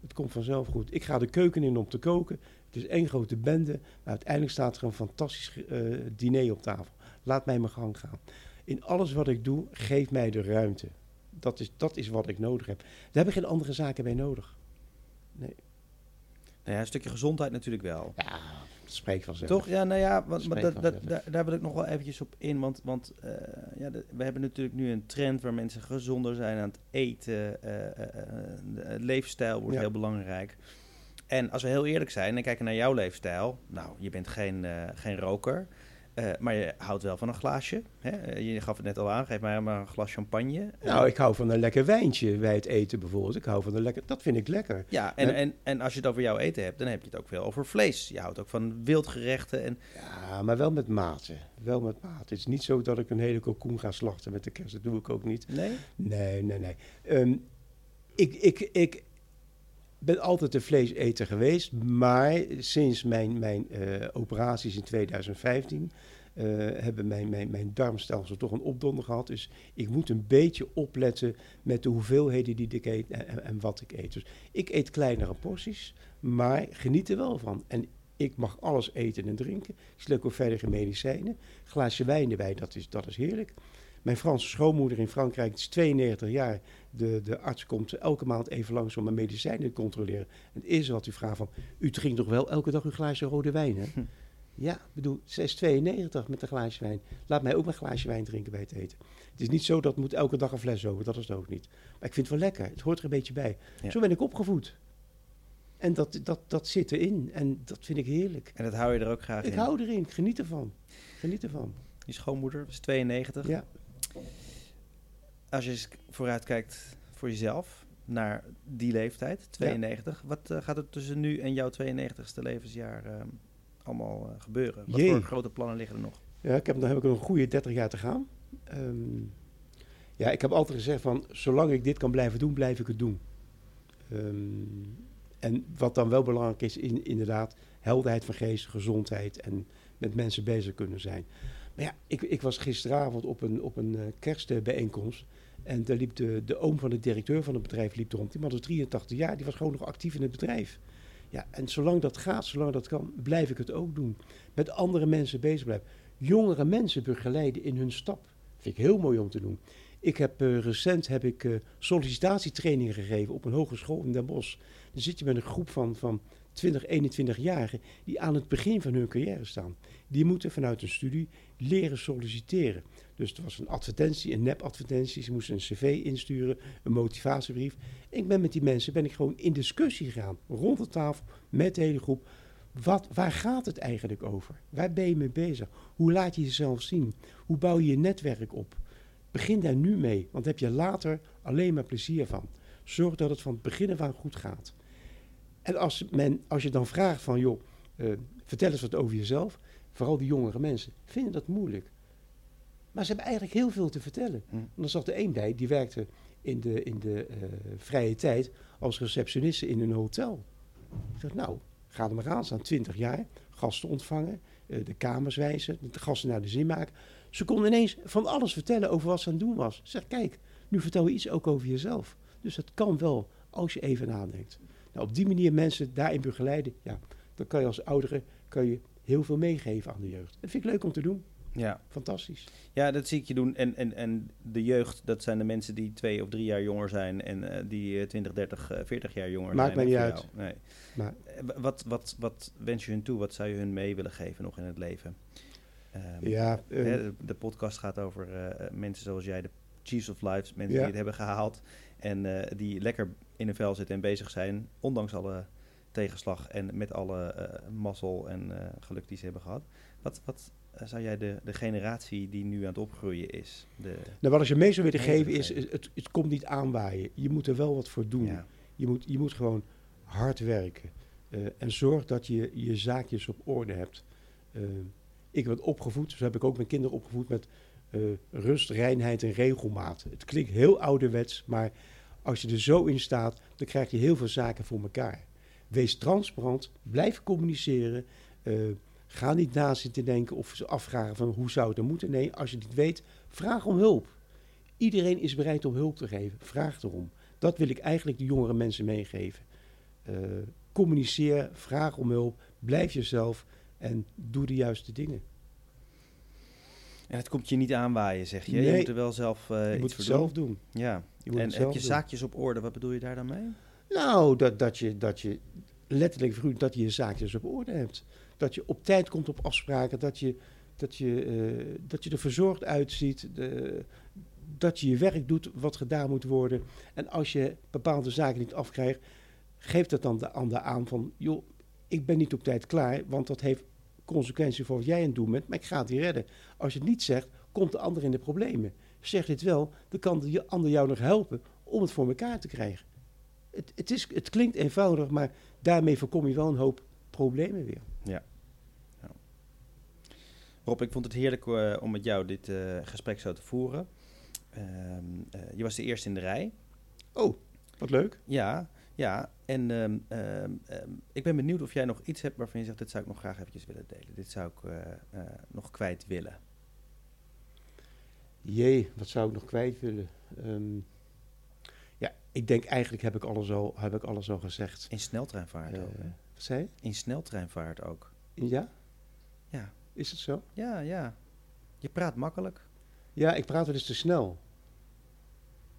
Het komt vanzelf goed. Ik ga de keuken in om te koken. Het is één grote bende. Maar uiteindelijk staat er een fantastisch eh, diner op tafel. Laat mij mijn gang gaan. In alles wat ik doe, geef mij de ruimte. Dat is, dat is wat ik nodig heb. Daar heb ik geen andere zaken bij nodig. Nou ja, een stukje gezondheid natuurlijk wel. Ja, spreekt vanzelf. Toch? Ja, nou ja, want, maar dat, dat, daar, daar wil ik nog wel eventjes op in. Want, want eh, ja, de- we hebben natuurlijk nu een trend waar mensen gezonder zijn aan het eten. eh, eh, eh, leefstijl wordt Ja. heel belangrijk. En als we heel eerlijk zijn en kijken naar jouw leefstijl. Nou, je bent geen, geen roker. Eh, maar je houdt wel van een glaasje. Hè? Eh, Je gaf het net al aan, geef mij maar een glas champagne. Nou, ik hou van een lekker wijntje bij het eten bijvoorbeeld. Ik hou van een lekker... Dat vind ik lekker. Ja, en, En- en, en als je het over jouw eten hebt, dan heb je het ook veel over vlees. Je houdt ook van wildgerechten. En, Ja, maar wel met mate. Wel met mate. Het is niet zo dat ik een hele kalkoen ga slachten met de kerst. Dat doe ik ook niet. nee? Nee, nee, nee. Ehm, ik, ik, ik ben altijd een vleeseter geweest, maar sinds mijn, mijn eh, operaties in 2015 eh, hebben mijn, mijn, mijn darmstelsel toch een opdonder gehad. Dus ik moet een beetje opletten met de hoeveelheden die ik eet en, wat ik eet. Dus ik eet kleinere porties, maar geniet er wel van. En ik mag alles eten en drinken. Ik slik ook verder geen medicijnen. Glaasje wijn erbij, dat is, dat is heerlijk. Mijn Franse schoonmoeder in Frankrijk is 92 jaar. De, de arts komt elke maand even langs om mijn medicijnen te controleren. En het eerste wat u vraagt van, u drinkt toch wel elke dag een glaasje rode wijn, hè? Hm. Ja, ik bedoel, ze is 92 met een glaasje wijn. Laat mij ook mijn glaasje wijn drinken bij het eten. Het is niet zo dat moet elke dag een fles over, dat is het ook niet. Maar ik vind het wel lekker, het hoort er een beetje bij. Ja. Zo ben ik opgevoed. En dat, dat, dat zit erin en dat vind ik heerlijk. En dat hou je er ook graag Ik in. hou erin, ik geniet ervan. Geniet ervan. Je schoonmoeder is 92. Ja. Als je eens vooruit kijkt voor jezelf naar die leeftijd, 92. Wat eh, gaat er tussen nu en jouw 92ste levensjaar eh, allemaal eh, gebeuren? Wat Jee. voor grote plannen liggen er nog? Ja, ik heb, dan heb ik nog een goede 30 jaar te gaan. Ehm, ja, ik heb altijd gezegd van, zolang ik dit kan blijven doen, blijf ik het doen. Ehm, en wat dan wel belangrijk is, in, inderdaad, helderheid van geest, gezondheid en met mensen bezig kunnen zijn. Maar ja, ik, ik was gisteravond op een, op een eh, kerstbijeenkomst. En daar liep de, de oom van de directeur van het bedrijf liep rond. Die man was 83 jaar, die was gewoon nog actief in het bedrijf. Ja, en zolang dat gaat, zolang dat kan, blijf ik het ook doen. Met andere mensen bezig blijven. Jongere mensen begeleiden in hun stap. Vind ik heel mooi om te doen. Ik heb eh, recent heb ik eh, sollicitatietrainingen gegeven op een hogeschool in Den Bosch. Dan zit je met een groep van, van 20, 21-jarigen die aan het begin van hun carrière staan. Die moeten vanuit een studie leren solliciteren. Dus het was een advertentie, een nep-advertentie. Ze moesten een cv insturen, een motivatiebrief. Ik ben met die mensen ben ik gewoon in discussie gegaan, rond de tafel, met de hele groep. Wat, waar gaat het eigenlijk over? Waar ben je mee bezig? Hoe laat je jezelf zien? Hoe bouw je je netwerk op? Begin daar nu mee, want heb je later alleen maar plezier van. Zorg dat het van het begin af aan goed gaat. En als, men, als je dan vraagt van, joh, uh, vertel eens wat over jezelf. Vooral die jongere mensen vinden dat moeilijk. Maar ze hebben eigenlijk heel veel te vertellen. Hm. En dan zat er één bij, die werkte in de, in de uh, vrije tijd als receptioniste in een hotel. Ik dacht, nou, ga er maar aan, staan 20 jaar, gasten ontvangen, uh, de kamers wijzen, de gasten naar de zin maken. Ze konden ineens van alles vertellen over wat ze aan het doen was. Ik zeg, kijk, nu vertel je iets ook over jezelf. Dus dat kan wel, als je even nadenkt. Nou, op die manier mensen daarin begeleiden, ja, dan kan je als oudere kan je heel veel meegeven aan de jeugd. Dat vind ik leuk om te doen. Ja. Fantastisch. Ja, dat zie ik je doen. En, en, en de jeugd, dat zijn de mensen die twee of drie jaar jonger zijn en uh, die 20, 30, 40 jaar jonger Maakt zijn. Maakt mij niet uit. Nee. Maar. Wat, wat, wat wens je hun toe? Wat zou je hun mee willen geven nog in het leven? Um, ja, uh, de, de, podcast gaat over uh, mensen zoals jij, de Chiefs of Lives, mensen ja. die het hebben gehaald en die lekker in een vel zitten en bezig zijn, ondanks alle tegenslag en met alle uh, mazzel en uh, geluk die ze hebben gehad. Wat, wat uh, zou jij de, de generatie die nu aan het opgroeien is? De nou, wat als je mee zou willen geven is, het, het komt niet aanwaaien. Je moet er wel wat voor doen. Ja. Je, moet, je moet gewoon hard werken. en zorg dat je je zaakjes op orde hebt. ik ben opgevoed, zo heb ik ook mijn kinderen opgevoed met rust, reinheid en regelmaat. Het klinkt heel ouderwets, maar als je er zo in staat, dan krijg je heel veel zaken voor elkaar. Wees transparant, blijf communiceren. Uh, ga niet na zitten denken of afvragen van hoe zou het moeten. Nee, als je het weet, vraag om hulp. Iedereen is bereid om hulp te geven. Vraag erom. Dat wil ik eigenlijk de jongere mensen meegeven. Uh, communiceer, vraag om hulp, blijf jezelf en doe de juiste dingen. En het komt je niet aanwaaien, zeg je. Nee, je moet er wel zelf uh, je moet het zelf doen. Ja. en heb je zaakjes op orde? Wat bedoel je daar dan mee? Nou, dat, dat, je, dat je letterlijk vroeg dat je je zaakjes op orde hebt. Dat je op tijd komt op afspraken, dat je, dat je, uh, dat je er verzorgd uitziet, de, dat je je werk doet wat gedaan moet worden. En als je bepaalde zaken niet afkrijgt, geef dat dan de ander aan van, joh, ik ben niet op tijd klaar, want dat heeft consequenties voor wat jij aan het doen bent, maar ik ga het hier redden. Als je het niet zegt, komt de ander in de problemen. Zeg dit wel, dan kan de ander jou nog helpen om het voor elkaar te krijgen het, het, is, het klinkt eenvoudig, maar daarmee voorkom je wel een hoop problemen weer. Ja. ja. Rob, ik vond het heerlijk uh, om met jou dit uh, gesprek zo te voeren. Uh, je was de eerste in de rij. Oh, wat leuk. Ja, ja. En ehm, ehm, ehm, ik ben benieuwd of jij nog iets hebt waarvan je zegt, dit zou ik nog graag eventjes willen delen. Dit zou ik uh, nog kwijt willen. Jee, wat zou ik nog kwijt willen? Um, ik denk eigenlijk heb ik alles al, heb ik alles al gezegd. In sneltreinvaart uh, ook. Hè? Wat zei je? In sneltreinvaart ook. Ja? Ja. Is het zo? Ja, ja. Je praat makkelijk. Ja, ik praat wel eens te snel.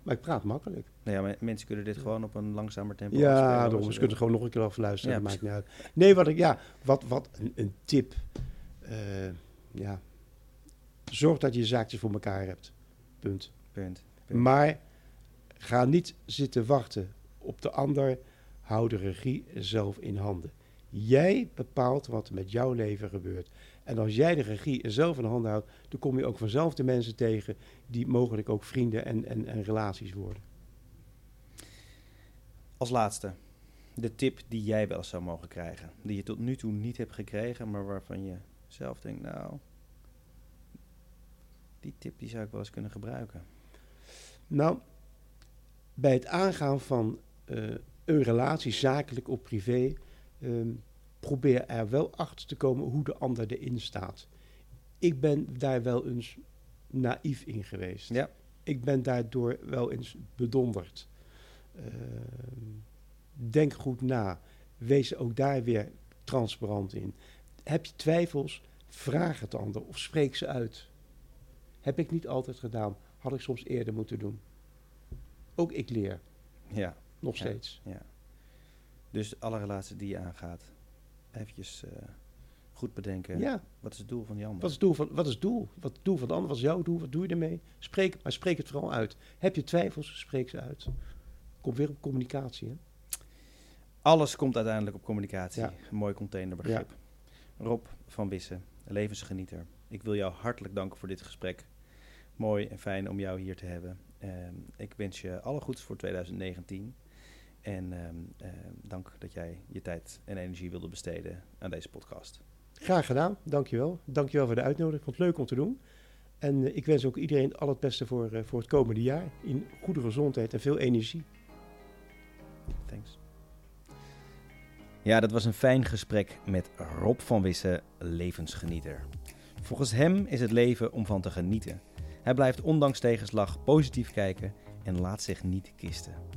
Maar ik praat makkelijk. Nou ja, maar mensen kunnen dit gewoon op een langzamer tempo Ja, daarom. Ze kunnen gewoon nog een keer afluisteren. Ja, dat maakt niet uit. Nee, wat ik, ja, wat, wat een, een tip. Uh, ja. Zorg dat je je zaakjes voor elkaar hebt. Punt. Punt. Punt. Maar Ga niet zitten wachten op de ander. Hou de regie zelf in handen. Jij bepaalt wat er met jouw leven gebeurt. En als jij de regie zelf in handen houdt, dan kom je ook vanzelf de mensen tegen die mogelijk ook vrienden en, en, en relaties worden. Als laatste, de tip die jij wel eens zou mogen krijgen. Die je tot nu toe niet hebt gekregen, maar waarvan je zelf denkt, nou, die tip die zou ik wel eens kunnen gebruiken. Nou, bij het aangaan van uh, een relatie, zakelijk of privé, um, probeer er wel achter te komen hoe de ander erin staat. Ik ben daar wel eens naïef in geweest. Ja. Ik ben daardoor wel eens bedonderd. Uh, denk goed na. Wees ook daar weer transparant in. Heb je twijfels? Vraag het ander of spreek ze uit. Heb ik niet altijd gedaan. Had ik soms eerder moeten doen ook ik leer. Ja. Nog steeds. Ja. Dus alle relaties die je aangaat, eventjes uh, Goed bedenken. Ja, Wat is het doel van die ander? wat is het doel van, wat is het doel? Wat het doel van de ander? Wat is jouw doel? Wat doe je ermee? Spreek, maar spreek het vooral uit. Heb je twijfels? Spreek ze uit. Kom weer op communicatie. Hè? Alles komt uiteindelijk op communicatie. Ja. Een mooi containerbegrip. Rob van Wissen, levensgenieter. Ik wil jou hartelijk danken voor dit gesprek. Mooi en fijn om jou hier te hebben. Ehm, ik wens je alle goeds voor 2019. En ehm, ehm, dank dat jij je tijd en energie wilde besteden aan deze podcast. Graag gedaan. Dankjewel. Dankjewel voor de uitnodiging. Ik vond het leuk om te doen. En eh, ik wens ook iedereen al het beste voor, eh, voor het komende jaar. In goede gezondheid en veel energie. Thanks. Ja, dat was een fijn gesprek met Rob van Wissen, levensgenieter. Volgens hem is het leven om van te genieten. Hij blijft ondanks tegenslag positief kijken en laat zich niet kisten.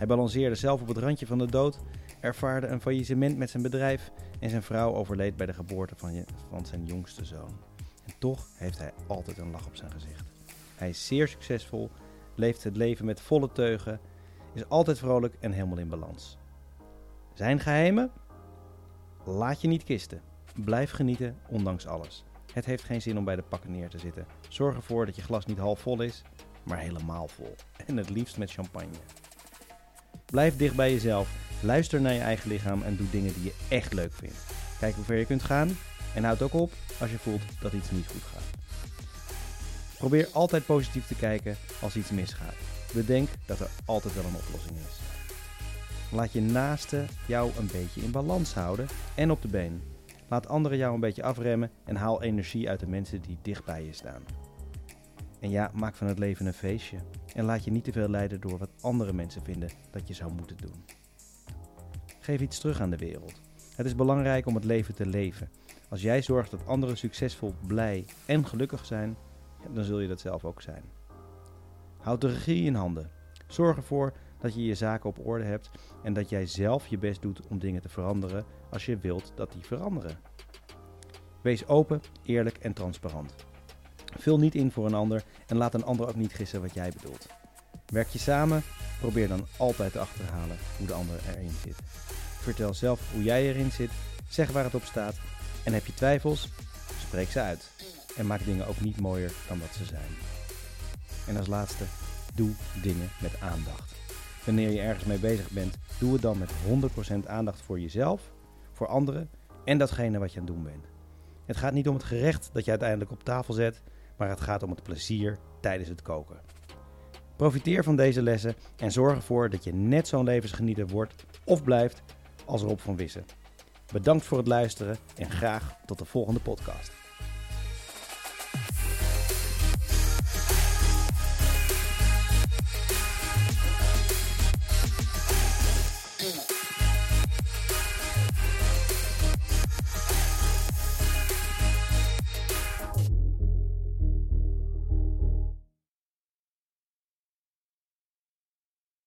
Hij balanceerde zelf op het randje van de dood, ervaarde een faillissement met zijn bedrijf en zijn vrouw overleed bij de geboorte van, zijn jongste zoon. En toch heeft hij altijd een lach op zijn gezicht. Hij is zeer succesvol, leeft het leven met volle teugen, is altijd vrolijk en helemaal in balans. Zijn geheimen? Laat je niet kisten. Blijf genieten, ondanks alles. Het heeft geen zin om bij de pakken neer te zitten. Zorg ervoor dat je glas niet half vol is, maar helemaal vol. En het liefst met champagne. Blijf dicht bij jezelf. Luister naar je eigen lichaam en doe dingen die je echt leuk vindt. Kijk hoe ver je kunt gaan en houd ook op als je voelt dat iets niet goed gaat. Probeer altijd positief te kijken als iets misgaat. Bedenk dat er altijd wel een oplossing is. Laat je naaste jou een beetje in balans houden en op de been. Laat anderen jou een beetje afremmen en haal energie uit de mensen die dicht bij je staan. En ja, maak van het leven een feestje. En laat je niet te veel leiden door wat andere mensen vinden dat je zou moeten doen. Geef iets terug aan de wereld. Het is belangrijk om het leven te leven. Als jij zorgt dat anderen succesvol, blij en gelukkig zijn, dan zul je dat zelf ook zijn. Houd de regie in handen. Zorg ervoor dat je je zaken op orde hebt en dat jij zelf je best doet om dingen te veranderen als je wilt dat die veranderen. Wees open, eerlijk en transparant. Vul niet in voor een ander en laat een ander ook niet gissen wat jij bedoelt. Werk je samen, probeer dan altijd te achterhalen hoe de ander erin zit. Vertel zelf hoe jij erin zit, zeg waar het op staat en heb je twijfels, spreek ze uit. En maak dingen ook niet mooier dan dat ze zijn. En als laatste, doe dingen met aandacht. Wanneer je ergens mee bezig bent, doe het dan met 100% aandacht voor jezelf, voor anderen en datgene wat je aan het doen bent. Het gaat niet om het gerecht dat je uiteindelijk op tafel zet, maar het gaat om het plezier tijdens het koken. Profiteer van deze lessen en zorg ervoor dat je net zo'n levensgenieter wordt of blijft als Rob van Wissen. Bedankt voor het luisteren en graag tot de volgende podcast.